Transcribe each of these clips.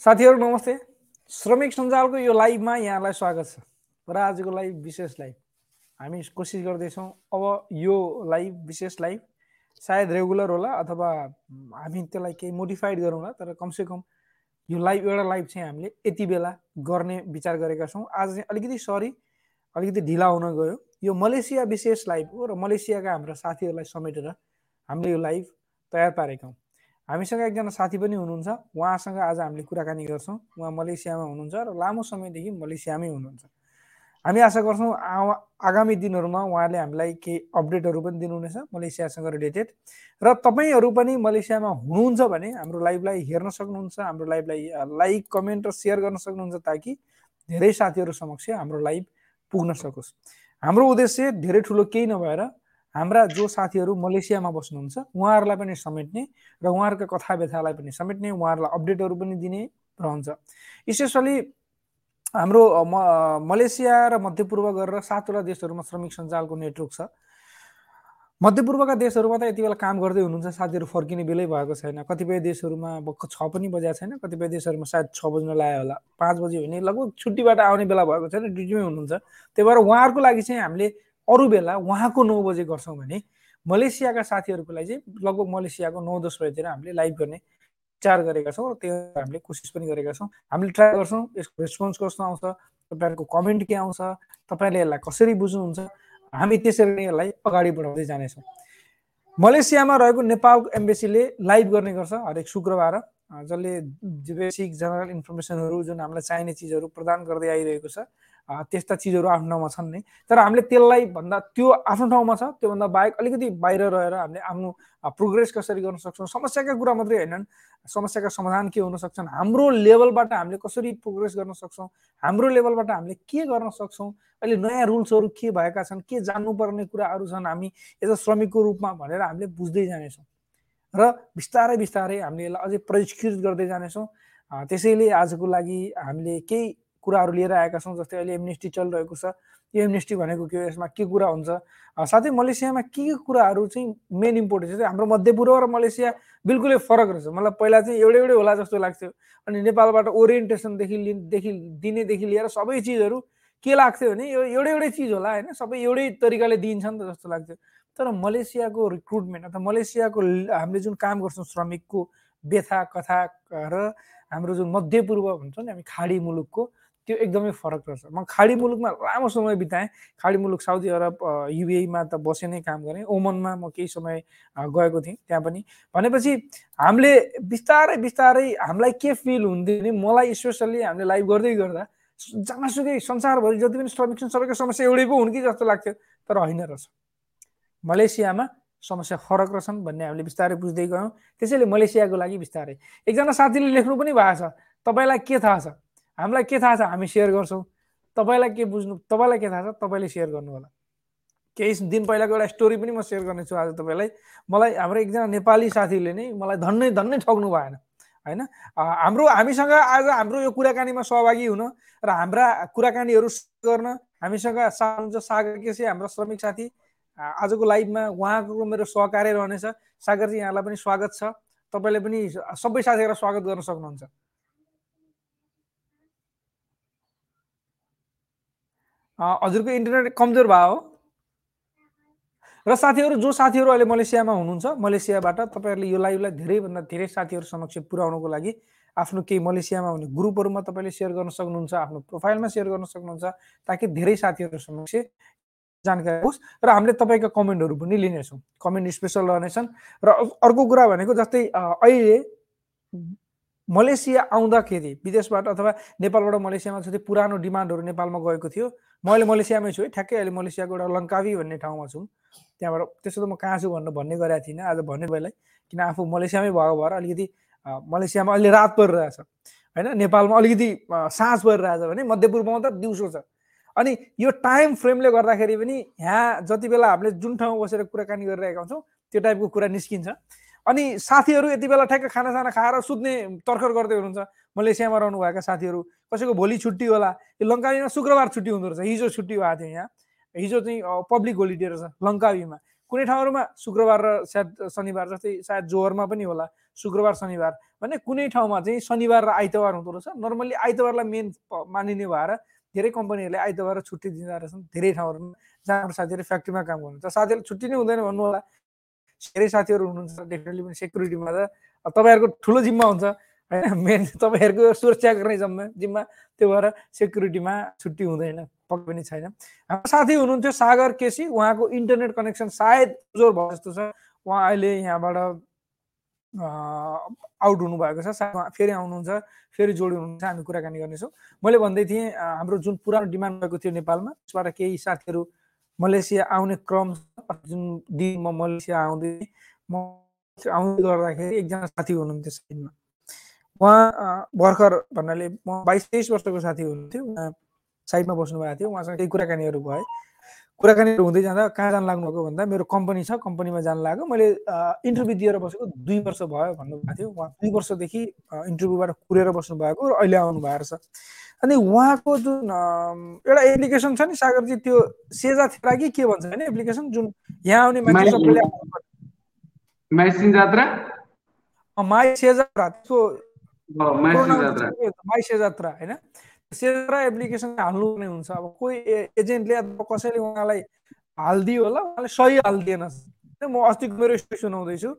साथीहरू नमस्ते। श्रमिक सञ्जालको यो लाइभमा यहाँलाई स्वागत छ र आजको लाइभ विशेष लाइभ। हामी कोसिस गर्दैछौँ अब यो लाइभ विशेष लाइभ सायद रेगुलर होला अथवा हामी त्यसलाई केही मोडिफाइड गरौँला तर कमसेकम यो लाइभ एउटा लाइभ चाहिँ हामीले यति बेला गर्ने विचार गरेका छौँ। आज चाहिँ अलिकति सरी अलिकति ढिला हुन गयो। यो मलेसिया विशेष लाइभ हो र मलेसियाका हाम्रा साथीहरूलाई समेटेर हामीले यो लाइभ तयार पारेका हौँ। हामीसँग एकजना साथी पनि हुनुहुन्छ। उहाँसँग आज हामीले कुराकानी गर्छौँ। उहाँ मलेसियामा हुनुहुन्छ र लामो समयदेखि मलेसियामै हुनुहुन्छ। हामी आशा गर्छौँ आगामी दिनहरूमा उहाँले हामीलाई केही अपडेटहरू पनि दिनुहुनेछ मलेसियासँग रिलेटेड र तपाईँहरू पनि मलेसियामा हुनुहुन्छ भने हाम्रो लाइभलाई हेर्न सक्नुहुन्छ हाम्रो लाइभलाई लाइक कमेन्ट र सेयर गर्न सक्नुहुन्छ ताकि धेरै साथीहरू समक्ष हाम्रो लाइभ पुग्न सकोस्। हाम्रो उद्देश्य धेरै ठुलो केही नभएर हाम्रा जो साथीहरू मलेसियामा बस्नुहुन्छ उहाँहरूलाई पनि समेट्ने र उहाँहरूका कथा व्यथालाई पनि समेट्ने उहाँहरूलाई अपडेटहरू पनि दिने रहन्छ। स्पेसली हाम्रो मलेसिया र मध्यपूर्व गरेर सातवटा देशहरूमा श्रमिक सञ्जालको नेटवर्क छ। मध्यपूर्वका देशहरूमा त यति बेला काम गर्दै हुनुहुन्छ साथीहरू फर्किने बेलै भएको छैन। कतिपय देशहरूमा छ पनि बजेको छैन कतिपय देशहरूमा सायद छ बज्न लाग्यो होला। पाँच बज्यो भने लगभग छुट्टीबाट आउने बेला भएको छैन ड्युटीमै हुनुहुन्छ। त्यही भएर उहाँहरूको लागि चाहिँ हामीले अरू बेला उहाँको नौ बजे गर्छौँ भने मलेसियाका साथीहरूको लागि चाहिँ लगभग मलेसियाको नौ दस बजीतिर हामीले लाइभ गर्ने विचार गरेका छौँ र त्यो हामीले कोसिस पनि गरेका छौँ। हामीले ट्राई गर्छौँ यसको रेस्पोन्स कस्तो आउँछ तपाईँहरूको कमेन्ट के आउँछ तपाईँले यसलाई कसरी बुझ्नुहुन्छ हामी त्यसरी नै यसलाई अगाडि बढाउँदै जानेछौँ। मलेसियामा रहेको नेपाल एम्बेसीले लाइभ गर्ने गर्छ हरेक शुक्रबार। जसले बेसिक जनरल इन्फर्मेसनहरू जुन हामीलाई चाहिने चिजहरू प्रदान गर्दै आइरहेको छ त्यस्ता चिजहरू आफ्नो ठाउँमा छन् नै। तर हामीले त्यसलाई भन्दा त्यो आफ्नो ठाउँमा छ त्योभन्दा बाहेक अलिकति बाहिर रहेर हामीले आफ्नो प्रोग्रेस कसरी गर्न सक्छौँ समस्याका कुरा मात्रै होइनन्। समस्याका समाधान के हुन सक्छन्? हाम्रो लेभलबाट हामीले कसरी प्रोग्रेस गर्न सक्छौँ? हाम्रो लेभलबाट हामीले के गर्न सक्छौँ? अहिले नयाँ रुल्सहरू के भएका छन्? के जान्नुपर्ने कुराहरू छन्? हामी एज अ श्रमिकको रूपमा भनेर हामीले बुझ्दै जानेछौँ। र बिस्तारै बिस्तारै हामीले यसलाई अझै परिष्कृत गर्दै जानेछौँ। त्यसैले आजको लागि हामीले केही कुराहरू लिएर आएका छौँ जस्तै अहिले एमनेस्टी चलिरहेको छ। यो एमनेस्टी भनेको के हो? यसमा के कुरा हुन्छ? साथै मलेसियामा के के कुराहरू चाहिँ मेन इम्पोर्टेन्ट छ? हाम्रो मध्यपूर्व र मलेसिया बिल्कुलै फरक रहेछ। मलाई पहिला चाहिँ एउटै एउटै होला जस्तो लाग्थ्यो। अनि नेपालबाट ओरिएन्टेसनदेखि लिदेखि दिनेदेखि लिएर सबै चिजहरू के लाग्थ्यो भने यो एउटै एउटै चिज होला होइन? सबै एउटै तरिकाले दिइन्छ नि त जस्तो लाग्थ्यो। तर मलेसियाको रिक्रुटमेन्ट अथवा मलेसियाको हामीले जुन काम गर्छौँ श्रमिकको व्यथा कथा र हाम्रो जुन मध्यपूर्व भन्छौँ नि हामी खाडी मुलुकको त्यो एकदमै फरक रहेछ। म खाडी मुलुकमा लामो समय बिताएँ। खाडी मुलुक साउदी अरब युएमा त बसे नै काम गरेँ। ओमनमा म केही समय गएको थिएँ त्यहाँ पनि। भनेपछि हामीले बिस्तारै बिस्तारै हामीलाई के फिल हुन्थ्यो भने मलाई स्पेसल्ली हामीले लाइभ गर्दै गर्दा जहाँसुकै संसारभरि जति पनि श्रमिक छन् सबैको समस्या एउटै पो हुन् कि जस्तो लाग्थ्यो तर होइन रहेछ। मलेसियामा समस्या फरक रहेछन् भन्ने हामीले बिस्तारै बुझ्दै गयौँ। त्यसैले मलेसियाको लागि बिस्तारै। एकजना साथीले लेख्नु पनि भएको छ। तपाईँलाई के थाहा छ? हामीलाई के थाहा छ? हामी सेयर गर्छौँ। तपाईँलाई के बुझ्नु तपाईँलाई के थाहा छ? तपाईँले सेयर गर्नु होला केही दिन पहिलाको एउटा स्टोरी पनि म सेयर गर्नेछु आज तपाईँलाई। मलाई हाम्रो एकजना नेपाली साथीले नै मलाई धन्नै धन्नै ठग्नु भएन होइन? हाम्रो हामीसँग आज हाम्रो यो कुराकानीमा सहभागी हुन र हाम्रा कुराकानीहरू गर्न हामीसँग सा सागर केसी हाम्रो श्रमिक साथी। आजको लाइभमा उहाँको मेरो सहकार्य रहनेछ। सागरजी यहाँलाई पनि स्वागत छ। तपाईँले पनि सबै साथीहरूलाई स्वागत गर्न सक्नुहुन्छ। हजुरको इन्टरनेट कमजोर भयो हो। र साथीहरू जो साथीहरू अहिले मलेसियामा हुनुहुन्छ मलेसियाबाट तपाईँहरूले यो लाइभलाई धेरैभन्दा धेरै साथीहरू समक्ष पुर्याउनको लागि आफ्नो केही मलेसियामा हुने ग्रुपहरूमा तपाईँले सेयर गर्न सक्नुहुन्छ आफ्नो प्रोफाइलमा सेयर गर्न सक्नुहुन्छ ताकि धेरै साथीहरू समक्ष जानकारी होस्। र हामीले तपाईँका कमेन्टहरू पनि लिनेछौँ। कमेन्ट स्पेसल रहनेछन्। र अर्को कुरा भनेको जस्तै अहिले मलेसिया आउँदाखेरि विदेशबाट अथवा नेपालबाट मलेसियामा जस्तै पुरानो डिमान्डहरू नेपालमा गएको थियो। म अहिले मलेसियामै छु है ठ्याक्कै अहिले मलेसियाको एउटा लङ्कावी भन्ने ठाउँमा छु। त्यहाँबाट त्यसो त म कहाँ छु भनेर भन्ने गरेको थिइनँ। आज भन्ने बेला किन आफू मलेसियामै भएको भएर अलिकति मलेसियामा अहिले रात परिरहेछ होइन नेपालमा अलिकति साँझ परिरहेछ भने मध्यपूर्वमा त दिउँसो छ। अनि यो टाइम फ्रेमले गर्दाखेरि पनि यहाँ जति बेला हामीले जुन ठाउँमा बसेर कुराकानी गरिरहेका हुन्छौँ त्यो टाइपको कुरा निस्किन्छ। अनि साथीहरू यति बेला ठ्याक्क खानासाना खाएर सुत्ने तर्खर गर्दै हुनुहुन्छ। मलेसियामा रहनुभएका साथीहरू कसैको भोलि छुट्टी होला। यो लङ्कावीमा शुक्रबार छुट्टी हुँदो रहेछ। हिजो छुट्टी भएको थियो यहाँ। हिजो चाहिँ पब्लिक होलिडे रहेछ लङ्कावीमा कुनै ठाउँहरूमा शुक्रबार र सायद शनिबार जस्तै सायद जोहरमा पनि होला। शुक्रबार शनिबार भने कुनै ठाउँमा चाहिँ शनिबार र आइतबार हुँदो रहेछ। नर्मल्ली आइतबारलाई मेन मानिने भएर धेरै कम्पनीहरूले आइतबार छुट्टी दिँदो रहेछन् धेरै ठाउँहरूमा। जहाँ साथीहरू फ्याक्ट्रीमा काम गर्नुहुन्छ। साथीहरू छुट्टी नै हुँदैन भन्नु होला धेरै साथीहरू हुनुहुन्छ डेफिनेटली पनि सेक्युरिटीमा त। तपाईँहरूको ठुलो जिम्मा हुन्छ। होइन मेन तपाईँहरूको सुरक्षा गर्ने जम्मा जिम्मा। त्यो भएर सेक्युरिटीमा छुट्टी हुँदैन पक्कै पनि छैन। हाम्रो साथी हुनुहुन्थ्यो सागर केसी। उहाँको इन्टरनेट कनेक्सन सायद जोर भयो जस्तो छ। उहाँ अहिले यहाँबाट आउट हुनुभएको छ। सायद फेरि आउनुहुन्छ फेरि जोडिनुहुन्छ हामी कुराकानी गर्नेछौँ। मैले भन्दै थिएँ हाम्रो जुन पुरानो डिमान्ड भएको थियो नेपालमा त्यसबाट केही साथीहरू मलेसिया आउने क्रम जुन दिन म मलेसिया आउँदै म आउँदै गर्दाखेरि एकजना साथी हुनुहुन्थ्यो साइडमा उहाँ भर्खर भन्नाले म बाइस तेइस वर्षको साथी हुनुहुन्थ्यो उहाँ साइडमा बस्नु भएको थियो उहाँसँग केही कुराकानीहरू भए कुराकानीहरू हुँदै जाँदा कहाँ जानु लाग्नुभएको भन्दा मेरो कम्पनी छ कम्पनीमा जानु लाग्यो। मैले इन्टरभ्यू दिएर बसेको दुई वर्ष भयो भन्नुभएको थियो। उहाँ दुई वर्षदेखि इन्टरभ्यूबाट कुरेर बस्नु भएको र अहिले आउनु भएको छ। अनि उहाँको जुन एउटा एप्लिकेसन छ नि सागरजी त्यो सेजा थिरा कि के भन्छ होइन एप्लिकेसन जुन यहाँ आउने मान्छे सबैले माई सेजा त्यसको माई सेजात्रा होइन? सेजा एप्लिकेसन हाल्नुपर्ने हुन्छ। अब कोही एजेन्टले अथवा कसैले उहाँलाई हालिदियो होला उहाँले सही हालिदिएन। म अस्तिको मेरो स्टोरी सुनाउँदैछु।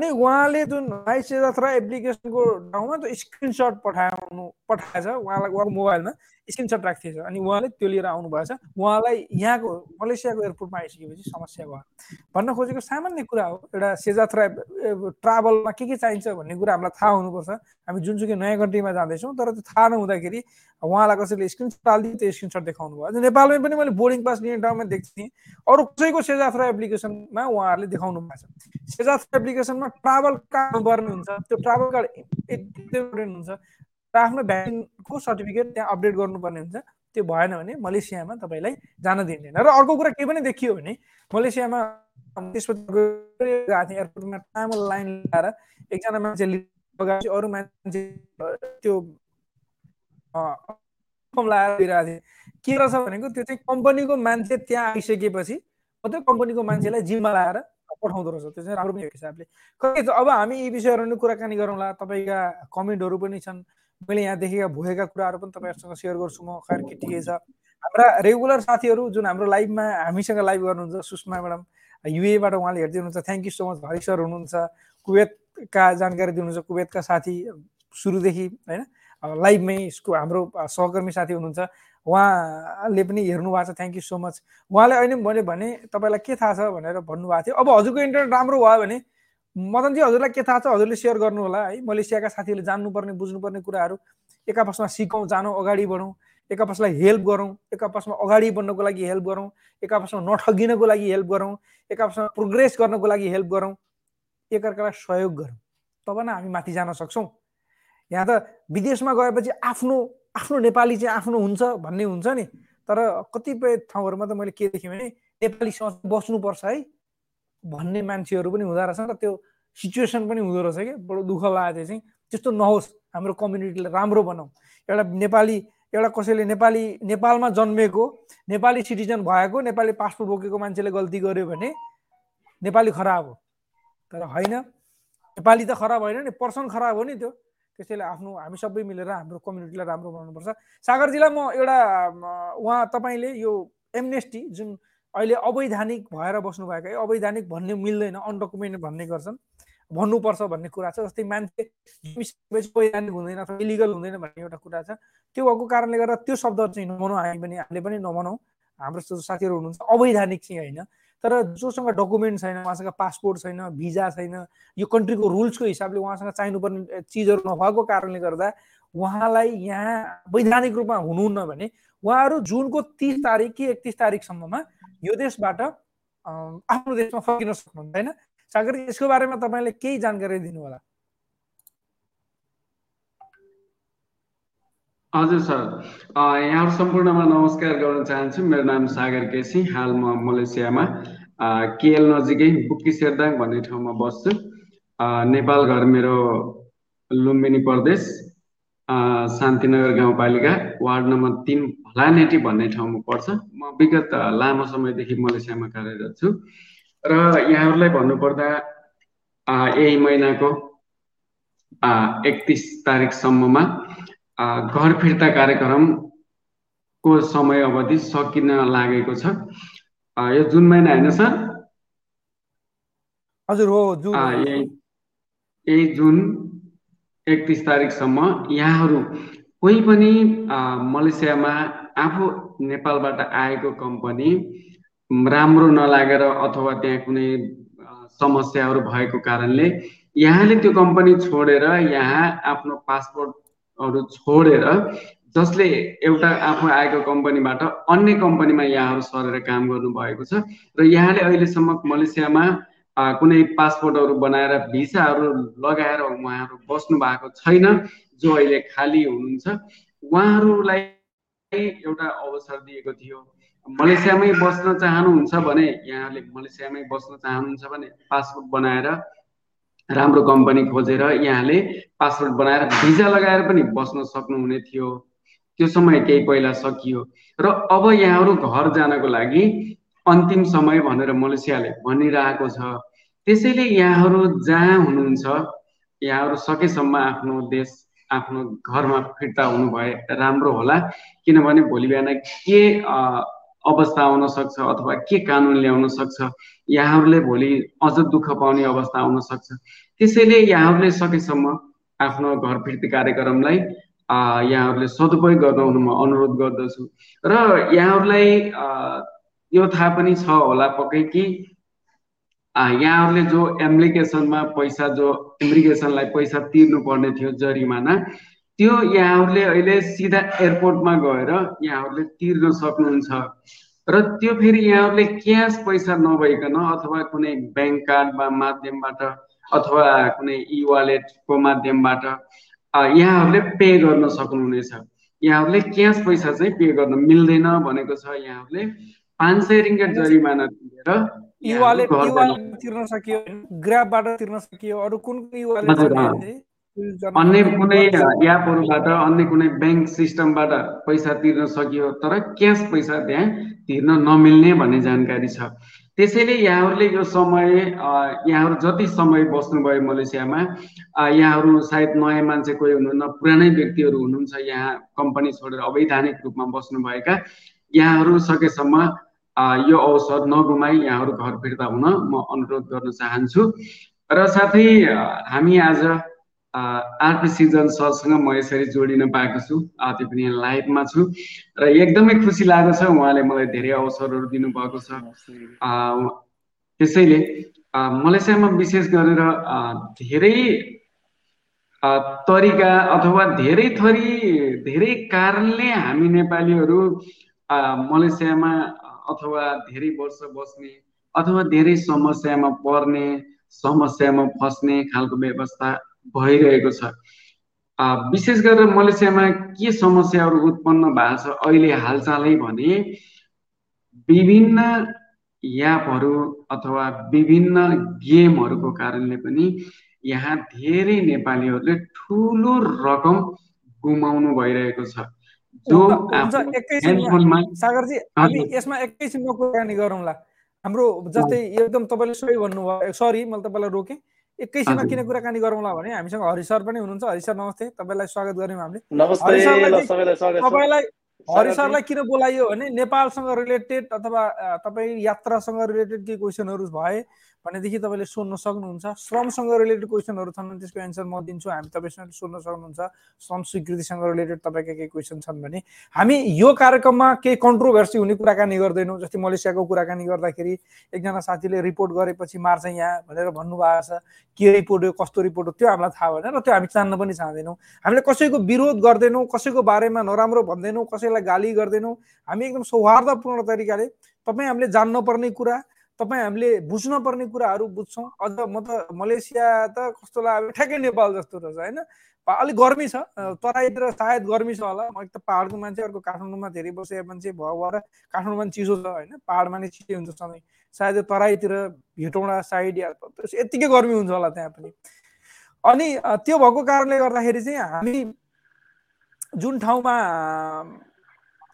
अनि उहाँले जुन माइस अथवा एप्लिकेसनको ठाउँमा त्यो स्क्रिनसट पठाउनु पठाएछ उहाँलाई उहाँको मोबाइलमा स्क्रिनसट राखिदिएछ अनि उहाँले त्यो लिएर आउनु भएछ उहाँलाई यहाँको मलेसियाको एयरपोर्टमा आइसकेपछि समस्या भयो। भन्न खोजेको सामान्य कुरा हो एउटा सेजात्रा ट्राभलमा के के चाहिन्छ भन्ने कुरा हामीलाई थाहा हुनुपर्छ। हामी जुनसुकै नयाँ कन्ट्रीमा जाँदैछौँ तर त्यो थाहा नहुँदाखेरि उहाँलाई कसैले स्क्रिनसट हालिदियो त्यो स्क्रिनसट देखाउनु भयो। नेपालमै पनि मैले बोर्डिङ पास लिने ठाउँमा देख्थेँ। अरू कसैको सेजात्रा एप्लिकेसनमा उहाँहरूले देखाउनु भएको छ। सेजात्रा एप्लिकेसनमा ट्राभल कार्ड पर्ने हुन्छ त्यो ट्राभल कार्ड एकदमै इम्पोर्टेन्ट हुन्छ र आफ्नो भ्याक्सिनको सर्टिफिकेट त्यहाँ अपडेट गर्नुपर्ने हुन्छ त्यो भएन भने मलेसियामा तपाईँलाई जान दिँदैन र अर्को कुरा के पनि देखियो भने मलेसियामा त्यसपछि एयरपोर्टमा लामो लाइन लगाएर एकजना मान्छे अरू मान्छे त्यो लगाएर दिइरहेको थिएँ। के रहेछ भनेको त्यो चाहिँ कम्पनीको मान्छे त्यहाँ आइसकेपछि मात्रै कम्पनीको मान्छेलाई जिम्मा लगाएर पठाउँदो रहेछ त्यो चाहिँ राम्रो पनि हिसाबले खै अब हामी यी विषयहरू कुराकानी गरौँला तपाईँका कमेन्टहरू पनि छन्। मैले यहाँ देखेका भएका कुराहरू पनि तपाईँहरूसँग सेयर गर्छु म खैर के ठिकै छ। हाम्रा रेगुलर साथीहरू जुन हाम्रो लाइभमा हामीसँग लाइभ गर्नुहुन्छ सुषमा म्याडम युएबाट उहाँले हेर्दै हुनुहुन्छ thank you so much Hari sir हुनुहुन्छ। कुवेतका जानकारी दिनुहुन्छ कुवेतका साथी सुरुदेखि होइन? लाइभमै हाम्रो सहकर्मी साथी हुनुहुन्छ। उहाँले पनि हेर्नु भएको छ। थ्याङ्क यू सो मच उहाँले अहिले मैले भने तपाईँलाई के थाहा छ भनेर भन्नुभएको थियो। अब हजुरको इन्टरनेट राम्रो भयो भने मदनजी हजुरलाई के थाहा छ हजुरले सेयर गर्नु होला है। मलेसियाका साथीहरूले जान्नुपर्ने बुझ्नुपर्ने कुराहरू। एक आपसमा सिकौँ जानौँ अगाडि बढौँ। एक आपसलाई हेल्प गरौँ। एक आपसमा अगाडि बढ्नको लागि हेल्प गरौँ। एक आपसमा नठगिनको लागि हेल्प गरौँ। एक आपसमा प्रोग्रेस गर्नको लागि हेल्प गरौँ। एकअर्कालाई सहयोग गरौँ। तब न हामी माथि जान सक्छौँ। यहाँ त विदेशमा गएपछि आफ्नो आफ्नो नेपाली चाहिँ आफ्नो हुन्छ भन्ने हुन्छ नि। तर कतिपय ठाउँहरूमा त मैले के देखेँ भने नेपालीसँग बस्नुपर्छ है भन्ने मान्छेहरू पनि हुँदो रहेछ र त्यो सिचुएसन पनि हुँदो रहेछ कि बडो दुःख लागेको थियो चाहिँ। त्यस्तो नहोस् हाम्रो कम्युनिटीलाई राम्रो बनाऊ। एउटा नेपाली एउटा कसैले नेपाली नेपालमा जन्मेको नेपाली सिटिजन भएको नेपाली पासपोर्ट बोकेको मान्छेले गल्ती गर्यो भने नेपाली खराब हो। तर होइन नेपाली त खराब होइन नि पर्सन खराब हो नि त्यो। त्यसैले आफ्नो हामी सबै मिलेर हाम्रो कम्युनिटीलाई राम्रो बनाउनुपर्छ। सागरजीलाई म एउटा उहाँ तपाईँले यो एमनेस्टी जुन अहिले अवैधानिक भएर बस्नुभएको है अवैधानिक भन्ने मिल्दैन अनडकुमेन्ट भन्ने गर्छन् भन्नुपर्छ भन्ने कुरा छ जस्तै मान्छे वैधानिक हुँदैन अथवा इलिगल हुँदैन भन्ने एउटा कुरा छ त्यो भएको कारणले गर्दा त्यो शब्दहरू चाहिँ नभनौँ हामी पनि हामीले पनि नभनौँ हाम्रो साथीहरू हुनुहुन्छ अवैधानिक चाहिँ होइन। तर जोसँग डकुमेन्ट छैन उहाँसँग पासपोर्ट छैन भिजा छैन यो कन्ट्रीको रुल्सको हिसाबले उहाँसँग चाहिनुपर्ने चिजहरू नभएको कारणले गर्दा उहाँलाई यहाँ वैधानिक रूपमा हुनुहुन्न भने उहाँहरू जुनको तिस तारिक कि एकतिस तारिकसम्ममा यो देशबाट आफ्नो देशमा फर्किन सक्नुहुन्छ होइन? सागर यसको बारेमा तपाईँले केही जानकारी दिनु होला हजुर सर। यहाँहरू सम्पूर्णमा नमस्कार गर्न चाहन्छु। मेरो नाम सागर केसी हाल म मलेसियामा। केएल नजिकै बुक्की सेरदाङ भन्ने ठाउँमा बस्छु। नेपाल घर मेरो लुम्बिनी प्रदेश। शान्तिनगर गाउँपालिका वार्ड नम्बर तिन भलानेटी भन्ने ठाउँमा पर्छ। म विगत लामो समयदेखि मलेसियामा कार्यरत छु। र यहाँहरूलाई भन्नुपर्दा यही महिनाको एकतिस तारिकसम्ममा घर फिर्ता कार्यक्रमको समय अवधि सकिन लागेको छ। यो जुन महिना होइन सर? हजुर हो जुन यही जुन एकतिस तारिकसम्म यहाँहरू कोही पनि मलेसियामा आफू नेपालबाट आएको कम्पनी राम्रो नलागेर अथवा त्यहाँ कुनै समस्याहरू भएको कारणले यहाँले त्यो कम्पनी छोडेर यहाँ आफ्नो पासपोर्टहरू छोडेर जसले एउटा आफू आएको कम्पनीबाट अन्य कम्पनीमा यहाँहरू सरेर काम गर्नुभएको छ र यहाँले अहिलेसम्म मलेसियामा कुनै पासपोर्टहरू बनाएर भिसाहरू लगाएर उहाँहरू बस्नु भएको छैन जो अहिले खाली हुनुहुन्छ। उहाँहरूलाई एउटा अवसर दिएको थियो। मलेसियामै बस्न चाहनुहुन्छ भने यहाँले मलेसियामै बस्न चाहनुहुन्छ भने पासपोर्ट बनाएर राम्रो कम्पनी खोजेर यहाँले पासपोर्ट बनाएर भिजा लगाएर पनि बस्न सक्नुहुने थियो। त्यो समय केही पहिला सकियो। र अब यहाँहरू घर जानको लागि अन्तिम समय भनेर मलेसियाले भनिरहेको छ। त्यसैले यहाँहरू जहाँ हुनुहुन्छ यहाँहरू सकेसम्म आफ्नो देश आफ्नो घरमा फिर्ता हुनु भए राम्रो होला। किनभने भोलि बिहान के अवस्था आउन सक्छ अथवा के कानुन ल्याउन सक्छ यहाँहरूले भोलि अझ दुःख पाउने अवस्था आउन सक्छ त्यसैले यहाँहरूले सकेसम्म आफ्नो घर फिर्ती कार्यक्रमलाई यहाँहरूले सदुपयोग गर्नु म अनुरोध गर्दछु। र यहाँहरूलाई यो थाहा पनि छ होला पक्कै कि यहाँहरूले जो एप्लिकेसनमा पैसा जो इमिग्रेसनलाई पैसा तिर्नु पर्ने थियो जरिमाना त्यो यहाँहरूले अहिले सिधा एयरपोर्टमा गएर यहाँहरूले तिर्न सक्नुहुन्छ। र त्यो फेरि यहाँहरूले क्यास पैसा नभइकन अथवा कुनै ब्याङ्क कार्ड माध्यमबाट अथवा कुनै इ वालेटको माध्यमबाट यहाँहरूले पे गर्न सक्नुहुनेछ। यहाँहरूले क्यास पैसा चाहिँ पे गर्न मिल्दैन भनेको छ यहाँहरूले पाँच सय रिङ्गेट जरिमाना तिरेर तिर्न सकियो ग्राफबाट तिर्न सकियो अरू कुन अन्य कुनै एपहरूबाट अन्य कुनै ब्याङ्क सिस्टमबाट पैसा तिर्न सकियो तर क्यास पैसा त्यहाँ तिर्न नमिल्ने भन्ने जानकारी छ। त्यसैले यहाँहरूले यो समय यहाँहरू जति समय बस्नुभयो मलेसियामा यहाँहरू सायद नयाँ मान्छे कोही हुनुहुन्न पुरानै व्यक्तिहरू हुनुहुन्छ यहाँ कम्पनी छोडेर अवैधानिक रूपमा बस्नुभएका यहाँहरू सकेसम्म यो अवसर नगुमाई यहाँहरू घर फिर्ता हुन म अनुरोध गर्न चाहन्छु। र साथै हामी आज आरपी सिजन सरसँग म यसरी जोडिन पाएको छु। त्यो पनि लाइभमा छु। र एकदमै खुसी लागेको छ उहाँले मलाई धेरै अवसरहरू दिनुभएको छ। त्यसैले मलेसियामा विशेष गरेर धेरै तरिका अथवा धेरै थरी धेरै कारणले हामी नेपालीहरू मलेसियामा अथवा धेरै वर्ष बस्ने अथवा धेरै समस्यामा पर्ने समस्यामा फस्ने खालको व्यवस्था भइरहेको छ। विशेष गरेर मलेसियामा के समस्याहरू उत्पन्न भएको छ अहिले हालचालै भने विभिन्न यापहरू अथवा विभिन्न गेमहरूको कारणले पनि यहाँ धेरै नेपालीहरूले ठुलो रकम गुमाउनु भइरहेको छ। जो सागरजी हामी यसमा एकैछिनमा कुराकानी गरौँला। हाम्रो जस्तै एकदम तपाईँले सही भन्नुभयो सरी मैले तपाईँलाई रोकेँ। एकैछिनमा किन कुराकानी गरौँला भने हामीसँग हरि सर पनि हुनुहुन्छ। हरि सर नमस्ते तपाईँलाई स्वागत गऱ्यौँ हामीले। तपाईँलाई हरि सरलाई किन बोलाइयो भने नेपालसँग रिलेटेड अथवा तपाईँ यात्रासँग रिलेटेड केही क्वेसनहरू भए भनेदेखि तपाईँले सोध्न सक्नुहुन्छ। श्रमसँग रिलेटेड क्वेसनहरू छन् त्यसको एन्सर म दिन्छु। हामी तपाईँसँग सोध्न सक्नुहुन्छ। श्रम स्वीकृतिसँग रिलेटेड तपाईँका केही क्वेसन छन् भने हामी यो कार्यक्रममा केही कन्ट्रोभर्सी हुने कुराकानी गर्दैनौँ। जस्तै मलेसियाको कुराकानी गर्दाखेरि एकजना साथीले रिपोर्ट गरेपछि मार्छ यहाँ भनेर भन्नुभएको छ। के रिपोर्ट हो कस्तो रिपोर्ट हो त्यो हामीलाई थाहा भएन र त्यो हामी जान्न पनि चाहँदैनौँ हामीले कसैको विरोध गर्दैनौँ कसैको बारेमा नराम्रो भन्दैनौँ कसैलाई गाली गर्दैनौँ। हामी एकदम सौहार्दपूर्ण तरिकाले तपाईँ हामीले जान्नुपर्ने कुरा तपाईँ हामीले बुझ्न पर्ने कुराहरू बुझ्छौँ। अझ म त मलेसिया त कस्तो लाग्यो ठ्याक्कै नेपाल जस्तो रहेछ होइन? अलिक गर्मी छ तराईतिर सायद गर्मी छ होला। एक त पाहाडको मान्छे अर्को काठमाडौँमा धेरै बसेको मान्छे भयो भएर काठमाडौँमा चिसो छ होइन? पाहाडमा नै चिसो हुन्छ सधैँ। सायद तराईतिर भेटौँडा साइड या यत्तिकै गर्मी हुन्छ होला त्यहाँ पनि। अनि त्यो भएको कारणले गर्दाखेरि चाहिँ हामी जुन ठाउँमा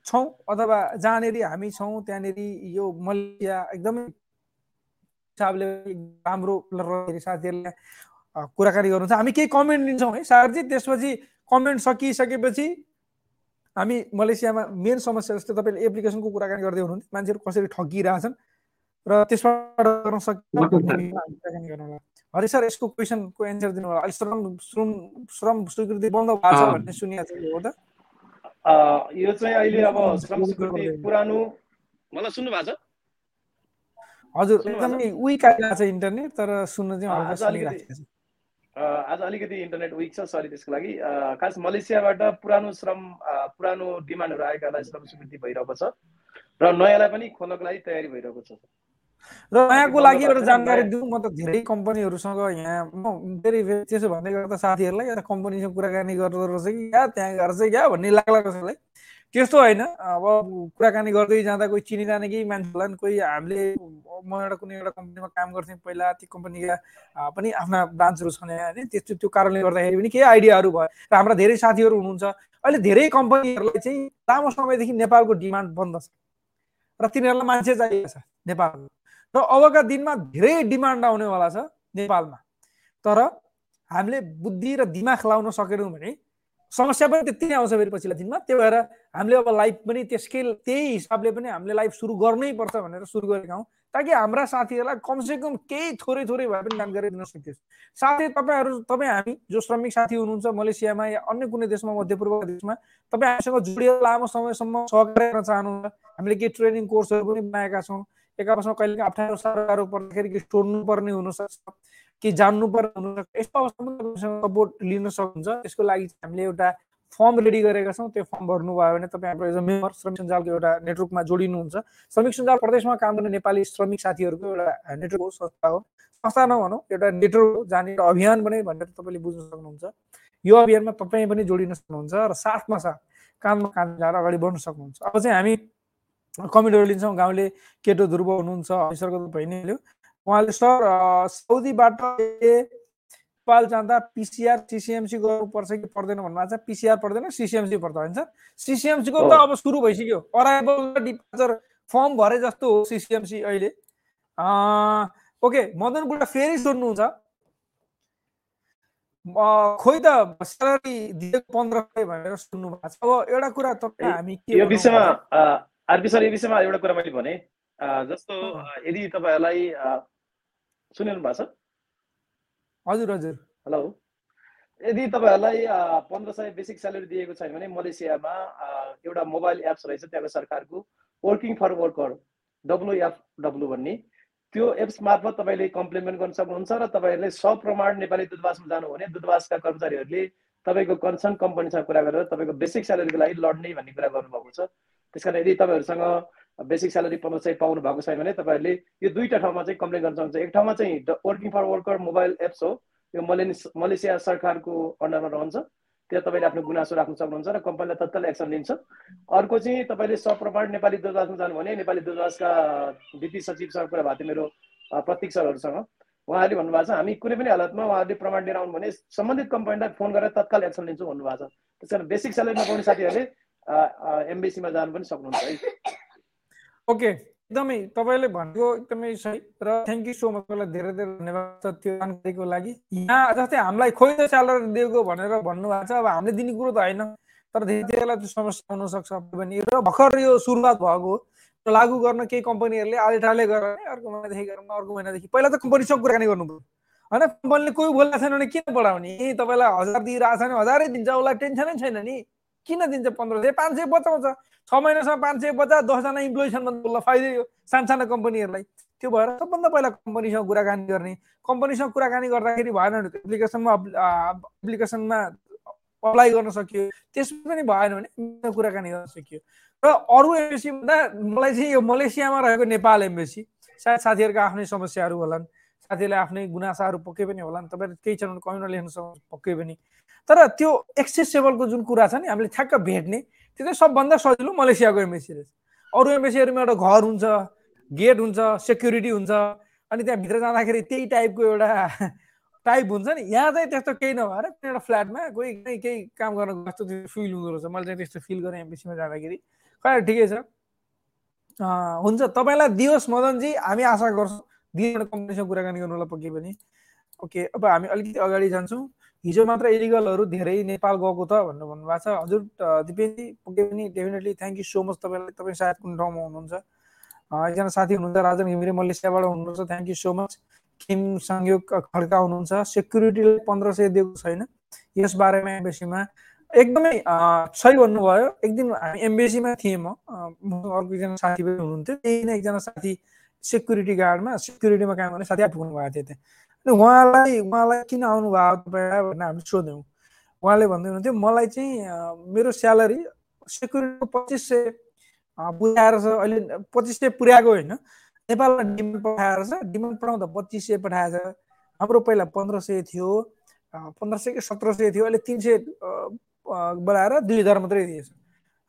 छौँ अथवा जहाँनिर हामी छौँ त्यहाँनिर यो मलेसिया एकदमै हिसाबले राम्रो साथीहरूले कुराकानी गर्नुहुन्छ हामी केही कमेन्ट दिन्छौँ है। सारजी त्यसपछि कमेन्ट सकिसकेपछि हामी मलेसियामा मेन समस्या जस्तै तपाईँले एप्लिकेसनको कुराकानी गर्दै हुनुहुन्थ्यो। मान्छेहरू कसरी ठगिरहेछन् र त्यसबाट गर्न सक्छ हरि सर यसको क्वेसनको एन्सर दिनु होला अहिले श्रम श्रम श्रम स्वीकृति बन्द भएको छ भन्ने सुनिएको छ हो त। यो चाहिँ अहिले अब श्रम स्वीकृति पुरानो मलाई सुन्नु भएको छ। हजुर एकदमै विक आइरहेको छ इन्टरनेट तर सुन्न चाहिँ आज अलिकति इन्टरनेट विक छ सरी त्यसको लागि। खास मलेसियाबाट पुरानो श्रम पुरानो डिमान्डहरू आएकालाई श्रम स्वीकृति भइरहेको छ र नयाँलाई पनि खोल्नको लागि तयारी भइरहेको छ र नयाँको लागि एउटा जानकारी दिउँ म त धेरै कम्पनीहरूसँग यहाँ म फेरि त्यसो भन्दै गर्दा साथीहरूलाई कम्पनीसँग कुराकानी गर्दो रहेछ कि क्या त्यहाँ गएर चाहिँ क्या भन्ने लाग्ला कसैलाई। त्यस्तो होइन। अब कुराकानी गर्दै जाँदा कोही चिनिरहने कि मान्छेहरूलाई कोही हामीले म एउटा कुनै एउटा कम्पनीमा काम गर्थेँ पहिला त्यो कम्पनीका पनि आफ्ना ब्रान्चहरू छन् होइन? त्यस्तो त्यो कारणले गर्दाखेरि पनि केही आइडियाहरू भयो। र हाम्रा धेरै साथीहरू हुनुहुन्छ। अहिले धेरै कम्पनीहरूलाई चाहिँ लामो समयदेखि नेपालको डिमान्ड बन्द छ। र तिनीहरूलाई मान्छे चाहिएको छ नेपालमा। र अबका दिनमा धेरै डिमान्ड आउनेवाला छ नेपालमा। तर हामीले बुद्धि र दिमाग लाउन सकेनौँ भने समस्या पनि त्यति नै आउँछ फेरि पछिल्लो दिनमा। त्यही भएर हामीले अब लाइफ पनि त्यसकै त्यही हिसाबले पनि हामीले लाइफ सुरु गर्नै पर्छ भनेर सुरु गरेका हौँ। ताकि हाम्रा साथीहरूलाई कमसेकम केही थोरै थोरै भए पनि जानकारी दिन सकियोस्। साथै तपाईँहरू तपाईँ हामी जो श्रमिक साथी हुनुहुन्छ मलेसियामा या अन्य कुनै देशमा मध्यपूर्व देशमा तपाईँ हामीसँग जोडिएर लामो समयसम्म सहकारी गर्न चाहनुहुन्छ। हामीले केही ट्रेनिङ कोर्सहरू पनि बनाएका छौँ। एक आपसमा कहिले अप्ठ्यारो साह्रो पर्दाखेरि कि सोध्नु पर्ने हुनसक्छ। कि जान्नु पर्ने यस्तो अवस्थामा सपोर्ट लिन सक्नुहुन्छ। त्यसको लागि हामीले एउटा फर्म रेडी गरेका छौँ। त्यो फर्म भर्नुभयो भने तपाईँ हाम्रो एज अ मेम्बर श्रमिक सञ्जालको एउटा नेटवर्कमा जोडिनुहुन्छ। श्रमिक सञ्जाल प्रदेशमा काम गर्ने नेपाली श्रमिक साथीहरूको एउटा नेटवर्क हो संस्था हो। संस्था नभनौँ एउटा नेटवर्क हो जाने एउटा अभियान पनि भनेर तपाईँले बुझ्न सक्नुहुन्छ। यो अभियानमा तपाईँ पनि जोडिन सक्नुहुन्छ र साथमा साथ काममा काम जाएर अगाडि बढ्न सक्नुहुन्छ। अब चाहिँ हामी कमेन्टहरू लिन्छौँ। गाउँले केटो ध्रुव हुनुहुन्छ अफिसरको भइ नै उहाँले सर साउदीबाट नेपाल जाँदा पिसिआर सिसिएमसी गर्नुपर्छ कि पर्दैन भन्नुभएको छ। पिसिआर पर्दैन सिसिएमसी पर्छ होइन सर सिसिएमसीको त अब सुरु भइसक्यो। अराइभल र डिपार्चर फर्म भरे जस्तो हो सिसिएमसी अहिले। ओके मदन बुढा फेरि सोध्नुहुन्छ। खोइ त स्यालेरी दिएको पन्ध्र सय भनेर सुन्नु भएको छ। अब एउटा कुरा तपाईँ हामी यो विषयमा आरपी सर यो विषयमा एउटा कुरा मैले भने। जस्तो यदि तपाईँहरूलाई सुनिरहनु भएको छ? हजुर हजुर। हेलो। यदि तपाईँहरूलाई पन्ध्र सय बेसिक स्यालेरी दिएको छैन भने मलेसियामा एउटा मोबाइल एप्स रहेछ त्यहाँको सरकारको working for worker WF W भन्ने। त्यो एप्स मार्फत तपाईँले कम्प्लिमेन्ट गर्न सक्नुहुन्छ र तपाईँहरूले सप्रमाण नेपाली दूतावासमा जानु भने दूतावासका कर्मचारीहरूले तपाईँको कन्सर्न कम्पनीसँग कुरा गरेर तपाईँको बेसिक स्यालेरीको लागि लड्ने भन्ने कुरा गर्नुभएको छ। त्यस कारण यदि तपाईँहरूसँग बेसिक स्यालेरी पन्ध्र सय पाउनु भएको छैन भने तपाईँहरूले यो दुईवटा ठाउँमा चाहिँ कम्प्लेन गर्न सक्नुहुन्छ। एक ठाउँमा चाहिँ working for worker mobile apps हो। यो मलेसिया सरकारको अन्डरमा रहन्छ। त्यहाँ तपाईँले आफ्नो गुनासो राख्न सक्नुहुन्छ र कम्पनीलाई तत्काल एक्सन लिन्छ। अर्को चाहिँ तपाईँले सप्रमाण नेपाली दूतावासमा जानु भने नेपाली दूतावासका वित्तीय सचिवसँग कुरा भएको थियो मेरो प्रतीक सरहरूसँग। उहाँहरूले भन्नुभएको छ हामी कुनै पनि हालतमा उहाँहरूले प्रमाण लिएर आउनु भने सम्बन्धित कम्पनीलाई फोन गरेर तत्काल एक्सन लिन्छौँ भन्नुभएको छ। त्यस कारण बेसिक स्यालेरी नपाउने साथीहरूले एमबिसीमा जानु पनि सक्नुहुन्छ है। ओके एकदमै तपाईँले भनेको एकदमै सही र थ्याङ्क यू सो मच तपाईँलाई धेरै धेरै धन्यवाद छ त्यो जानकारीको लागि। यहाँ जस्तै हामीलाई खोइ त स्यालेरी दिएको भनेर भन्नुभएको छ अब हामीले दिने कुरो त होइन तर धेरै धेरैलाई त्यो समस्या हुनसक्छ भने। र भर्खर यो सुरुवात भएको हो लागू गर्न केही कम्पनीहरूले आले टाले गरेर अर्को महिनादेखि गरौँ अर्को महिनादेखि। पहिला त कम्पनीसँग कुराकानी गर्नु पऱ्यो होइन कम्पनीले कोही बोलेको छैन भने किन बढाउने तपाईँलाई हजार दिइरहेको छ भने हजारै दिन्छ उसलाई टेन्सनै छैन नि। किन दिन्छ पन्ध्र सय पाँच सय बचाउँछ छ महिनासम्म पाँच सय बचा दसजना इम्प्लोइ छन् भने उसलाई फाइदै हो। सानसानो कम्पनीहरूलाई त्यो भएर सबभन्दा पहिला कम्पनीसँग कुराकानी गर्ने। कम्पनीसँग कुराकानी गर्दाखेरि भएन भने एप्लिकेसनमा एप्लिकेसनमा अप्लाई गर्न सकियो। त्यसमा पनि भएन भने कुराकानी गर्न सकियो। र अरू एम्बेसी भन्दा मलाई चाहिँ यो मलेसियामा रहेको नेपाल एम्बेसी सायद साथीहरूको आफ्नै समस्याहरू होलान्। साथीहरूले आफ्नै गुनासाहरू पक्कै पनि होलान्। तपाईँहरू केही भने कमेन्टमा लेख्न पक्कै पनि। तर त्यो एक्सेसेबलको जुन कुरा छ नि हामीले ठ्याक्क भेट्ने त्यो चाहिँ सबभन्दा सजिलो मलेसियाको एम्बेसी रहेछ अरू एम्बेसीहरूमा एउटा घर हुन्छ गेट हुन्छ सेक्युरिटी हुन्छ अनि त्यहाँ भित्र जाँदाखेरि त्यही टाइपको एउटा टाइप हुन्छ नि। यहाँ चाहिँ त्यस्तो केही नभएर एउटा फ्ल्याटमा कोही केही केही काम गर्न जस्तो फिल हुँदो रहेछ। मैले चाहिँ त्यस्तो फिल गरेँ एमबिसीमा जाँदाखेरि। खै ठिकै छ। हुन्छ। तपाईँलाई दियोस् मदनजी हामी आशा गर्छौँ। दुईजना कम्पनीसँग कुराकानी गर्नु होला पक्कै पनि। ओके अब हामी अलिकति अगाडि जान्छौँ। हिजो मात्र इलिगलहरू धेरै नेपाल गएको त भनेर भन्नुभएको छ। हजुर दिपेनजी पक्कै पनि definitely thank you so much तपाईँलाई। तपाईँ सायद कुन ठाउँमा हुनुहुन्छ। एकजना साथी हुनुहुन्छ राजन घिमिरे मलेसियाबाट हुनुहुन्छ। Thank you so much Kim Sanyog Khadka हुनुहुन्छ। सेक्युरिटीलाई पन्ध्र सय दिएको छैन। यस बारेमा एम्बेसीमा एकदमै सही भन्नुभयो। एक दिन हामी एम्बेसीमा थिएँ म। अर्को एकजना साथी पनि हुनुहुन्थ्यो। त्यही नै एकजना साथी सेक्युरिटी गार्डमा सेक्युरिटीमा काम गर्ने साथी आइपुग्नु भएको थियो त्यहाँ। उहाँलाई उहाँलाई किन आउनु भयो तपाईँ भनेर हामी सोध्यौँ उहाँले भन्दै हुनुहुन्थ्यो मलाई चाहिँ मेरो स्यालेरी सेक्युरिटीको पच्चिस सय पुऱ्याएर छ अहिले पच्चिस सय पुर्याएको होइन नेपालमा डिमान्ड पठाएर छ डिमान्ड पठाउँदा पच्चिस सय पठाएछ हाम्रो पहिला पन्ध्र सय थियो पन्ध्र सय कि सत्र सय थियो अहिले तिन सय बढाएर दुई हजार मात्रै दिएछ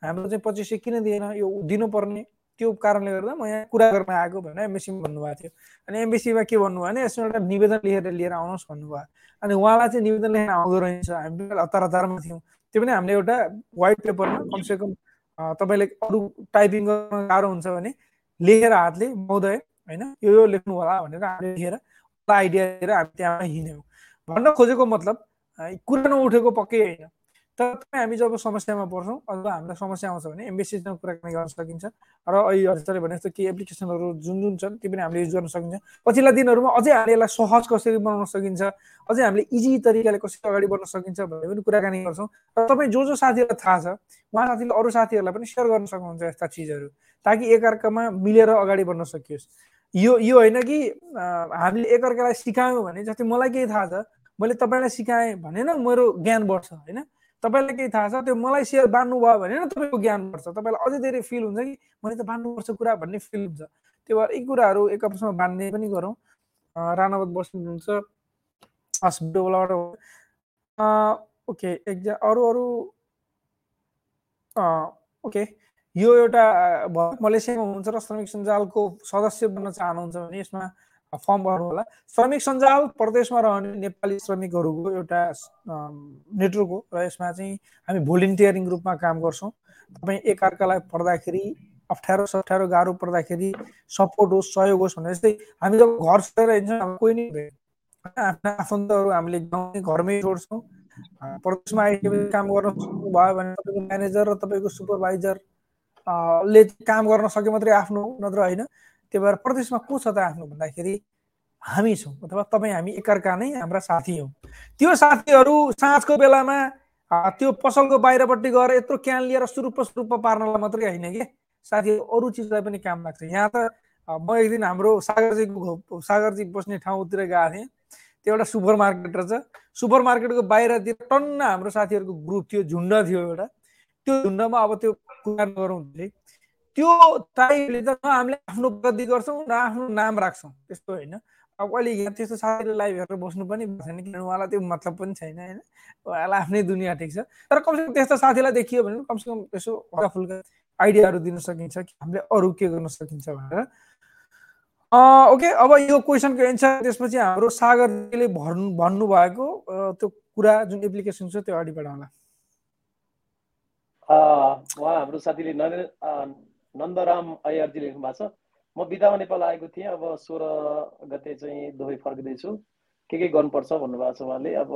हाम्रो चाहिँ पच्चिस सय किन दिएन यो दिनुपर्ने त्यो कारणले गर्दा म यहाँ कुरा गर्न आएको भनेर एमबिसीमा भन्नुभएको थियो। अनि एमबिसीमा के भन्नुभयो भने यसमा एउटा निवेदन लेखेर लिएर आउनुहोस् भन्नुभयो। अनि उहाँलाई चाहिँ निवेदन लेखेर आउँदो रहेछ। हामी हतार हतारमा थियौँ। त्यो पनि हामीले एउटा वाइट पेपरमा कमसेकम तपाईँले अरू टाइपिङ गर्न गाह्रो हुन्छ भने लेखेर हातले महोदय होइन यो यो लेख्नु होला भनेर हामीले लेखेर आइडिया लिएर हामी त्यहाँ हिँड्यौँ। भन्न खोजेको मतलब कुरा नउठेको पक्कै होइन। तर हामी जब समस्यामा पर्छौँ अथवा हामीलाई समस्या आउँछ भने एमबिसीसँग कुराकानी गर्न सकिन्छ। र अहिले हजुरले भने जस्तो केही एप्लिकेसनहरू जुन जुन छन् त्यो पनि हामीले युज गर्न सकिन्छ। पछिल्ला दिनहरूमा अझै हामीले यसलाई सहज कसरी बनाउन सकिन्छ अझै हामीले इजी तरिकाले कसरी अगाडि बढ्न सकिन्छ भन्ने पनि कुराकानी गर्छौँ। र तपाईँ जो जो साथीहरूलाई थाहा छ उहाँ साथीले अरू साथीहरूलाई पनि सेयर गर्न सक्नुहुन्छ यस्ता चिजहरू ताकि एकअर्कामा मिलेर अगाडि बढ्न सकियोस्। यो यो होइन कि हामीले एकअर्कालाई सिकायौँ भने जस्तै मलाई केही थाहा छ मैले तपाईँलाई सिकाएँ भने न मेरो ज्ञान बढ्छ होइन? तपाईँलाई केही थाहा छ? त्यो मलाई सेयर बाँड्नु भयो भने न तपाईँको ज्ञान बढ्छ। तपाईँलाई अझै धेरै फिल हुन्छ कि मैले त बाँड्नुपर्छ कुरा भन्ने फिल हुन्छ। त्यो भएर यी कुराहरू एक आपसमा बाँड्ने पनि गरौँ। राणावत बस्नुहुन्छ। हस्पिटलबाट ओके एकजा अरू अरू ओके यो एउटा मलेसियामा हुनुहुन्छ र श्रमिक सञ्जालको सदस्य बन्न चाहनुहुन्छ भने यसमा फर्म भर्नु होला। श्रमिक सञ्जाल प्रदेशमा रहने नेपाली श्रमिकहरूको एउटा नेटवर्क हो र यसमा चाहिँ हामी भोलिन्टियरिङ रूपमा काम गर्छौँ। तपाईँ एकअर्कालाई पढ्दाखेरि अप्ठ्यारो सप्ठ्यारो गाह्रो पर्दाखेरि सपोर्ट होस् सहयोग होस् भनेर। जस्तै हामी जब घर छोडेर हिँड्छौँ कोही नै आफ्ना आफन्तहरू हामीले गाउँमै घरमै छोड्छौँ प्रदेशमा आइसकेपछि काम गर्न भयो भने तपाईँको म्यानेजर र तपाईँको सुपरभाइजर ले काम गर्न सक्यो मात्रै आफ्नो नत्र होइन। त्यही भएर प्रदेशमा को छ त आफ्नो भन्दाखेरि हामी छौँ अथवा तपाईँ हामी एकअर्का नै हाम्रा साथी हौँ। त्यो साथीहरू साँझको बेलामा त्यो पसलको बाहिरपट्टि गएर यत्रो क्यान लिएर सुरुप सुरुप पार्नलाई मात्रै होइन कि? साथीहरू अरू चिजलाई पनि काम लाग्छ। यहाँ त म एक दिन हाम्रो सागरजीको सागरजी बस्ने ठाउँतिर गएको थिएँ। त्यो एउटा सुपर मार्केट रहेछ। सुपर मार्केटको बाहिरतिर टन्न हाम्रो साथीहरूको ग्रुप थियो झुन्ड थियो एउटा। त्यो झुन्डमा अब त्यो कुरा गरौँ त्यो टाइपले त हामीले आफ्नो प्रगति गर्छौँ न आफ्नो नाम राख्छौँ त्यस्तो होइन। अब अहिले यहाँ त्यस्तो साथीले लाइभ हेरेर बस्नु पनि छैन किनभने उहाँलाई त्यो मतलब पनि छैन होइन। उहाँलाई आफ्नै दुनियाँ ठिक छ। तर कमसेकम त्यस्तो साथीलाई देखियो भने कमसेकम यसो हल्का फुल्का आइडियाहरू दिन सकिन्छ कि हामीले अरू के गर्न सकिन्छ भनेर। ओके अब यो क्वेसनको एन्सर त्यसपछि हाम्रो सागरले भर्नु भन्नुभएको त्यो कुरा जुन एप्लिकेसन छ त्यो अगाडि बढाउला उहाँ हाम्रो साथीले नन्दराम अयरजी लेख्नु भएको छ। म बिदामा नेपाल आएको थिएँ। अब सोह्र गते चाहिँ दुबई फर्किँदैछु। के के गर्नुपर्छ भन्नुभएको छ उहाँले। अब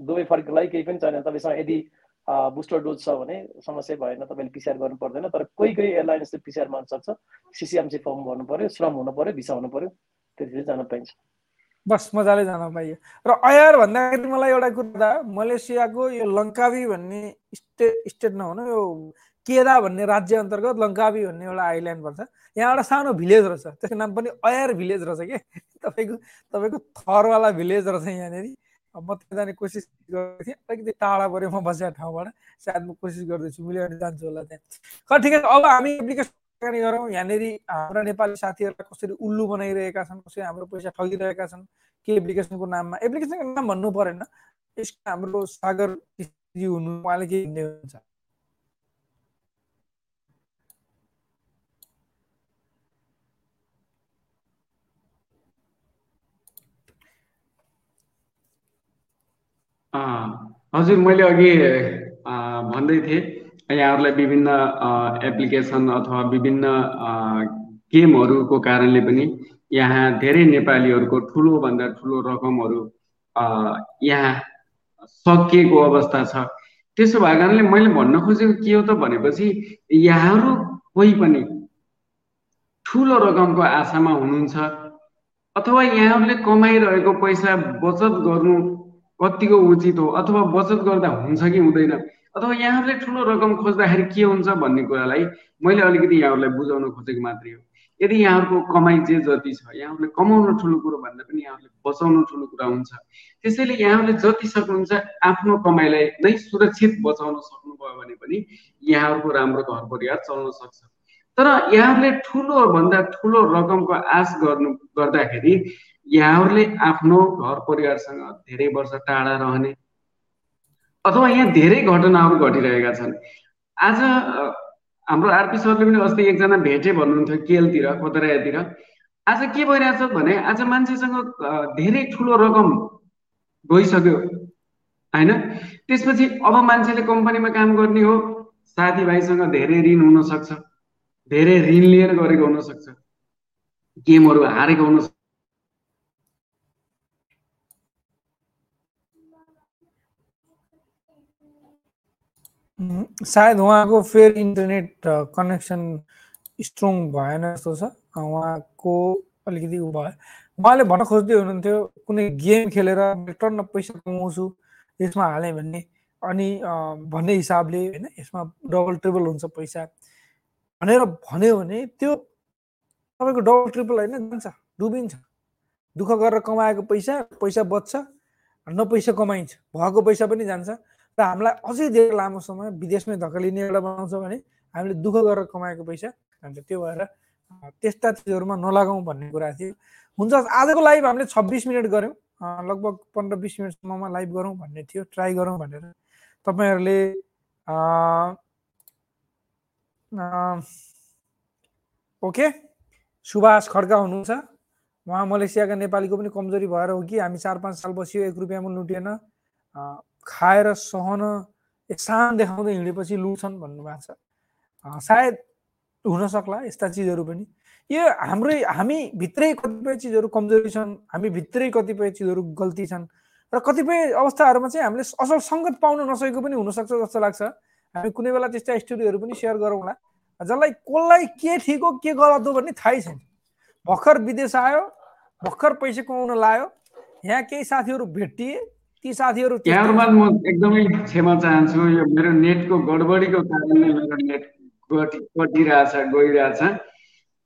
दुबई फर्किको लागि केही पनि छैन। तपाईँसँग यदि बुस्टर डोज छ भने समस्या भएन तपाईँले पिसिआर गर्नु पर्दैन। तर कोही कोही एयरलाइन्सले पिसिआर माग्न सक्छ। सिसिएमसी फर्म गर्नु पऱ्यो श्रम हुनु पऱ्यो भिसा हुनु पऱ्यो त्यति जान पाइन्छ। बस मजाले जान पाइयो। र अयर भन्दाखेरि मलाई एउटा कुरा मलेसियाको यो लङ्कावी भन्ने स्टेट स्टेट नहुनु यो केदा भन्ने राज्य अन्तर्गत लङ्कावी भन्ने एउटा आइल्यान्ड पर्छ। यहाँ एउटा सानो भिलेज रहेछ। त्यसको नाम पनि अयर भिलेज रहेछ कि? तपाईँको तपाईँको थरवाला भिलेज रहेछ यहाँनिर। म त्यहाँ जाने कोसिस गरेको थिएँ। अलिकति टाढा पऱ्यो म बसेको ठाउँबाट। सायद म कोसिस गर्दैछु। भने जान्छु होला त्यहाँ। ठिकै अब हामी एप्लिकेसन गरौँ। यहाँनिर हाम्रा नेपाली साथीहरूलाई कसरी उल्लु बनाइरहेका छन् कसरी हाम्रो पैसा ठगिरहेका छन् के एप्लिकेसनको नाममा। एप्लिकेसनको नाम भन्नु परेन। यसको हाम्रो सागर हुनु उहाँले के हुन्छ हजुर मैले अघि भन्दै थिएँ। यहाँहरूलाई विभिन्न एप्लिकेसन अथवा विभिन्न गेमहरूको कारणले पनि यहाँ धेरै नेपालीहरूको ठुलोभन्दा ठुलो रकमहरू यहाँ सकिएको अवस्था छ। त्यसो भएको कारणले मैले भन्न खोजेको के हो त भनेपछि यहाँहरू कोही पनि ठुलो रकमको आशामा हुनुहुन्छ अथवा यहाँहरूले कमाइरहेको पैसा बचत गर्नु कतिको उचित हो अथवा बचत गर्दा हुन्छ कि हुँदैन? अथवा यहाँहरूले ठुलो रकम खोज्दाखेरि के हुन्छ भन्ने कुरालाई मैले अलिकति यहाँहरूलाई बुझाउन खोजेको मात्रै हो। यदि यहाँहरूको कमाइ जे जति छ यहाँहरूले कमाउनु ठुलो कुरो भन्दा पनि यहाँहरूले बचाउनु ठुलो कुरा हुन्छ। त्यसैले यहाँहरूले जति सक्नुहुन्छ आफ्नो कमाइलाई नै सुरक्षित बचाउन सक्नुभयो भने पनि यहाँहरूको राम्रो घर परिवार चल्न सक्छ। तर यहाँहरूले ठुलो भन्दा ठुलो रकमको आश गर्नु गर्दाखेरि यहाँहरूले आफ्नो घर परिवारसँग धेरै वर्ष टाढा रहने अथवा यहाँ धेरै घटनाहरू घटिरहेका छन्। आज हाम्रो आरपी सरले पनि अस्ति एकजना भेटे भन्नुहुन्थ्यो केलतिर कोतरायातिर। आज के भइरहेछ भने आज मान्छेसँग धेरै ठुलो रकम गइसक्यो होइन? त्यसपछि अब मान्छेले कम्पनीमा काम गर्ने हो साथीभाइसँग धेरै ऋण हुनसक्छ धेरै ऋण लिएर गरेको हुनसक्छ गेमहरू हारेको हुनसक्छ। सायद उहाँको फेरि इन्टरनेट कनेक्सन स्ट्रङ भएन जस्तो छ। उहाँको अलिकति उ भयो। उहाँले भन्न खोज्दै हुनुहुन्थ्यो कुनै गेम खेलेर टन्न पैसा कमाउँछु यसमा हालेँ भन्ने। अनि भन्ने हिसाबले होइन यसमा डबल ट्रिपल हुन्छ पैसा। भनेर भन्यो भने त्यो तपाईँको डबल ट्रिपल होइन जान्छ डुबिन्छ। दुःख गरेर कमाएको पैसा पैसा बच्छ न पैसा कमाइन्छ। भएको पैसा पनि जान्छ। र हामीलाई अझै धेरै लामो समय विदेशमै धकलिने एउटा बनाउँछ भने हामीले दुःख गरेर कमाएको पैसा। जान्छ त्यो भएर त्यस्ता चिजहरूमा नलगाउँ भन्ने कुरा थियो। हुन्छ आजको लाइभ हामीले छब्बिस मिनट गऱ्यौँ। लगभग पन्ध्र बिस मिनटसम्ममा लाइभ गरौँ भन्ने थियो ट्राई गरौँ भनेर। तपाईँहरूले ओके? सुभाष खड्का हुनुहुन्छ। उहाँ मलेसियाका नेपालीको पनि कमजोरी भएर हो कि? हामी चार पाँच साल बसियो एक रुपियाँमा लुटेन। खाएर सहन सान देखाउँदै हिँडेपछि लुट्छन् भन्नुभएको छ। सायद हुनसक्ला यस्ता चिजहरू पनि। यो हाम्रै हामी भित्रै कतिपय चिजहरू कमजोरी छन् हामी भित्रै कतिपय चिजहरू गल्ती छन् र कतिपय अवस्थाहरूमा चाहिँ हामीले असल सङ्गत पाउन नसकेको पनि हुनसक्छ जस्तो लाग्छ। हामी कुनै बेला त्यस्ता स्टोरीहरू पनि सेयर गरौँला जसलाई कसलाई के ठिक हो के गलत हो भन्ने थाहै छैन। भर्खर विदेश आयो भर्खर पैसा कमाउन लायो यहाँ केही साथीहरू भेटिए ती साथीहरू यहाँहरूमा म एकदमै क्षमा चाहन्छु यो मेरो नेटको गडबडीको कारणले मेरो नेट कटिरहेछ गइरहेछ।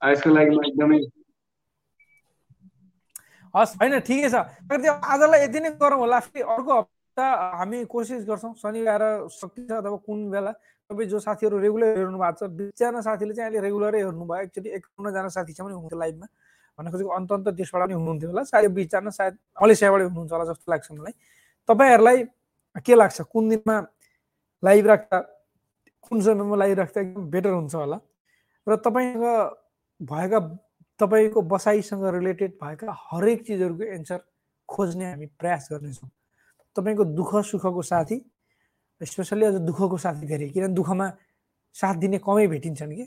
यसको लागि म एकदमै हस् होइन ठिकै छ। त्यो आजलाई यति नै गरौँ होला। फेरि अर्को हप्ता हामी कोसिस गर्छौँ शनिबार सकिन्छ अथवा कुन बेला। तपाईँ जो साथीहरू रेगुलर हेर्नु भएको छ बिचजना साथीले चाहिँ अहिले रेगुलरै हेर्नुभयो एक्चुली एकाउन्नजना साथी छ पनि हुन्थ्यो लाइभमा। भन्ने खोजेको अन्त अन्त देशबाट पनि हुनुहुन्थ्यो होला। सायद बिचजना सायद मलेसियाबाटै हुनुहुन्छ होला जस्तो लाग्छ मलाई। तपाईँहरूलाई के लाग्छ कुन दिनमा लाइभ राख्दा कुन समयमा लाइभ राख्दा एकदम बेटर हुन्छ होला र तपाईँको भएका तपाईँको बसाइसँग रिलेटेड भएका हरेक चिजहरूको एन्सर खोज्ने हामी प्रयास गर्नेछौँ तपाईँको दुःख सुखको साथी स्पेसल्ली अझ दुःखको साथी धेरै किनभने दुःखमा साथ दिने कमै भेटिन्छन् कि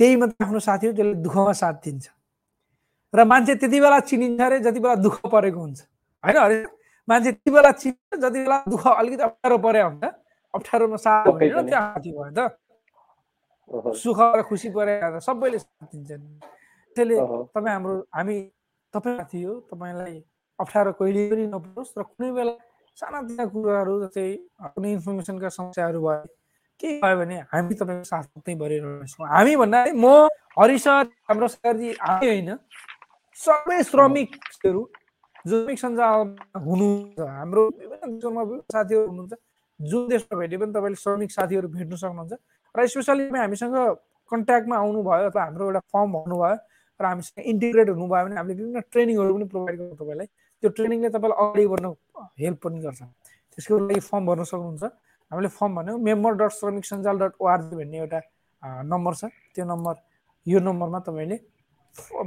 त्यही मात्रै आफ्नो साथी हो जसले दुःखमा साथ दिन्छ र मान्छे त्यति बेला चिनिन्छ अरे जति बेला दुःख परेको हुन्छ होइन अरे मान्छे त्यति बेला चिन्छ जति बेला दुःख अलिकति अप्ठ्यारो परे हुन्छ अप्ठ्यारोमा साथ त्यो साथी भयो त सुख र खुसी परे सबैले साथ दिन्छन् त्यसले तपाईँ हाम्रो हामी तपाईँ साथी हो तपाईँलाई अप्ठ्यारो कहिले पनि नपरोस् र कुनै बेला सानातिना कुराहरू जस्तै कुनै इन्फर्मेसनका समस्याहरू भयो के भयो भने हामी तपाईँको साथ मात्रै भरिरहेछौँ हामी भन्दा म हरिसर हाम्रो सरजी हामी होइन सबै श्रमिकहरू श्रमिक सञ्जालमा हुनुहुन्छ हाम्रो विभिन्न साथीहरू हुनुहुन्छ जुन देशमा भेटे पनि तपाईँले श्रमिक साथीहरू भेट्न सक्नुहुन्छ र स्पेसली हामीसँग कन्ट्याक्टमा आउनुभयो अथवा हाम्रो एउटा फर्म भन्नुभयो र हामीसँग इन्टिग्रेट हुनुभयो भने हामीले विभिन्न ट्रेनिङहरू पनि प्रोभाइड गर्छौँ तपाईँलाई। त्यो ट्रेनिङले तपाईँलाई अगाडि बढ्न हेल्प पनि गर्छ। त्यसको लागि फर्म भर्न सक्नुहुन्छ। हामीले फर्म भन्यो मेम्बर डट श्रमिक सञ्जाल डट ओआरजी भन्ने एउटा नम्बर छ। त्यो नम्बर यो नम्बरमा तपाईँले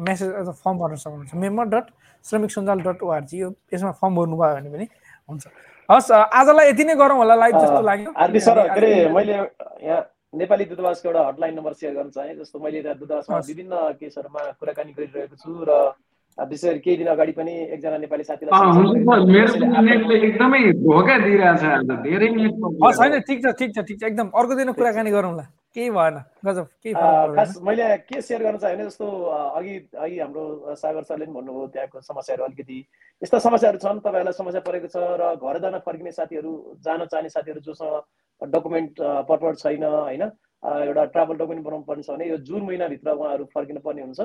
मेसेज अथवा फर्म भर्न सक्नुहुन्छ। मेम्बर डट श्रमिक सञ्जाल डट ओआरजी यो यसमा फर्म भर्नुभयो भने पनि हुन्छ। हस् आजलाई यति नै गरौँ होला लाइभ जस्तो लाग्यो। आरबी सर के अरे मैले यहाँ नेपाली दूतावासको एउटा हटलाइन नम्बर सेयर गर्न चाहे जस्तो मैले यहाँ दूतावासमा। विभिन्न केसहरूमा कुराकानी गरिरहेको छु र विशेष गरी केही दिन अगाडि पनि एकजना नेपाली साथीलाई एकदमै धोका दिइरहेछ आज। धेरै हस् होइन ठिक छ ठिक छ ठिक छ। एकदम अर्को दिन कुराकानी गरौँला। केही भएन गजब केही खास मैले के सेयर गर्न चाहेँ भने जस्तो अघि अघि हाम्रो सागर सरले पनि भन्नुभयो त्यहाँको समस्याहरू अलिकति यस्ता समस्याहरू छन् तपाईँहरूलाई समस्या परेको छ र घर जान फर्किने साथीहरू जान चाहने साथीहरू जोसँग डकुमेन्ट पर्पट छैन होइन? एउटा ट्राभल डकुमेन्ट बनाउनु पर्ने छ भने यो जुन महिनाभित्र उहाँहरू फर्किनु पर्ने हुन्छ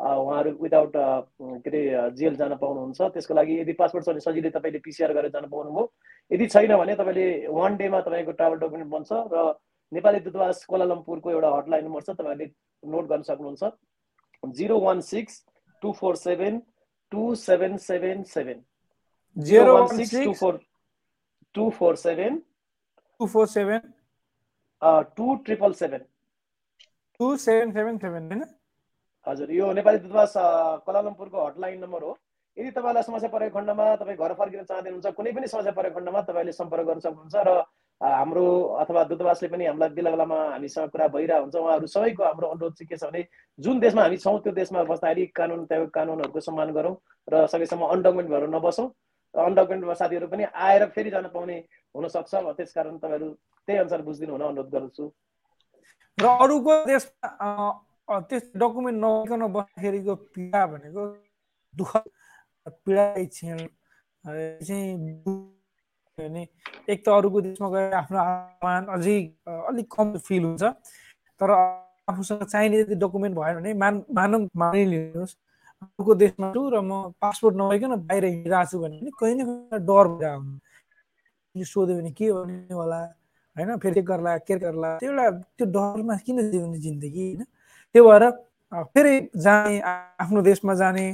उहाँहरू विदाउट के अरे जेल जान पाउनुहुन्छ। त्यसको लागि यदि पासपोर्ट छ भने सजिलै तपाईँले पिसिआर गरेर जान पाउनुभयो। यदि छैन भने तपाईँले वान डेमा तपाईँको ट्राभल डकुमेन्ट बन्छ र नेपाली दूतावास कोलालम्पुरको एउटा हटलाइन नम्बर छ तपाईँहरूले नोट गर्न सक्नुहुन्छ। Zero one six two four seven two seven seven seven zero one two six four two four seven two four seven two triple seven two seven seven seven होइन हजुर यो नेपाली दूतावास कोलालम्पुरको hotline number हो। यदि तपाईँलाई समस्या परेको खण्डमा तपाईँ घर फर्किन चाहनुहुन्छ कुनै पनि समस्या परेको खण्डमा तपाईँले सम्पर्क गर्न सक्नुहुन्छ र हाम्रो अथवा दूतावासले पनि हामीलाई बेला बेलामा हामीसँग कुरा भइरहेको हुन्छ। उहाँहरू सबैको हाम्रो अनुरोध चाहिँ के छ भने जुन देशमा हामी छौँ त्यो देशमा बस्दाखेरि कानुन त्यहाँको कानुनहरूको सम्मान गरौँ र सकेसम्म अनडकुमेन्ट भएर नबसौँ। र अनडकुमेन्टमा साथीहरू पनि आएर फेरि जान पाउने हुनसक्छ त्यस कारण तपाईँहरू त्यही अनुसार बुझिदिनु हुन अनुरोध गर्दछु। र अरूको देशमा त्यस डकुमेन्ट नभइकन बस्दाखेरिको पीडा भनेको दुःख पीडा चाहिँ भने एक त अरूको देशमा गएर आफ्नो आह्वान अझै अलिक कम फिल हुन्छ। तर आफूसँग चाहिने जति डकुमेन्ट भएन भने मान मानव मानिलिनुहोस्। अरूको देशमा छु र म पासपोर्ट नभइकन बाहिर हिँडिरहेको छु भने पनि कहीँ न कहीँ डर आउनु सोध्यो भने के भन्ने होला होइन? फेरि के गर्ला के गर्ला। त्यो एउटा त्यो डरमा किन जिउने जिन्दगी होइन? त्यो भएर फेरि जाने आफ्नो देशमा जाने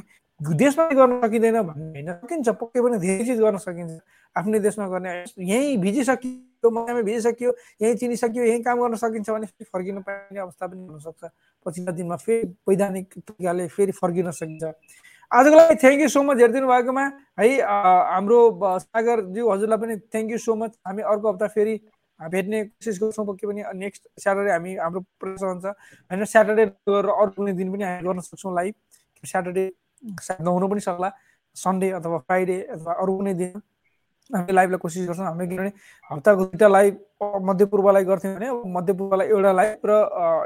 देशमा गर्न सकिँदैन भन्ने होइन। सकिन्छ पक्कै पनि धेरै चिज गर्न सकिन्छ। आफ्नै देशमा गर्ने यहीँ भिजिसकियो महिनामा भिजिसकियो यहीँ चिनिसकियो यहीँ काम गर्न सकिन्छ भने फेरि फर्किन पाइने अवस्था पनि हुनसक्छ। पछिल्लो दिनमा फेरि वैधानिक तरिकाले फेरि फर्किन सकिन्छ। आजको लागि थ्याङ्क यू सो मच हेरिदिनु भएकोमा है हाम्रो सागरज्यू हजुरलाई पनि थ्याङ्क यू सो मच हामी अर्को हप्ता फेरि भेट्ने कोसिस गर्छौँ पक्कै पनि नेक्स्ट स्याटरडे हामी हाम्रो प्रयास रहन्छ होइन स्याटरडे गरेर अरू कुनै दिन पनि हामी गर्न सक्छौँ लाइभ स्याटरडे सायद नहुनु पनि सक्ला। सन्डे अथवा फ्राइडे अथवा अरू कुनै दिन हामीले लाइभलाई कोसिस गर्छौँ। हामीले किनभने हप्ताको दुईवटा लाइभ मध्यपूर्वलाई गर्थ्यौँ भने अब मध्यपूर्वलाई एउटा लाइभ र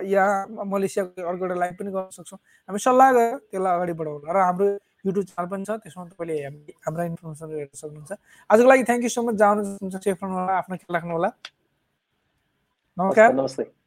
यहाँ मलेसियाको अर्को एउटा लाइभ पनि गर्न सक्छौँ। हामी सल्लाह गरेर त्यसलाई अगाडि बढाउला र हाम्रो युट्युब च्यानल पनि छ त्यसमा तपाईँले हामी हाम्रा इन्फर्मेसन हेर्न सक्नुहुन्छ। आजको लागि थ्याङ्क यू सो मच जानु सेफ रहनु होला आफ्नो ख्याल राख्नु होला। नमस्कार। नमस्ते।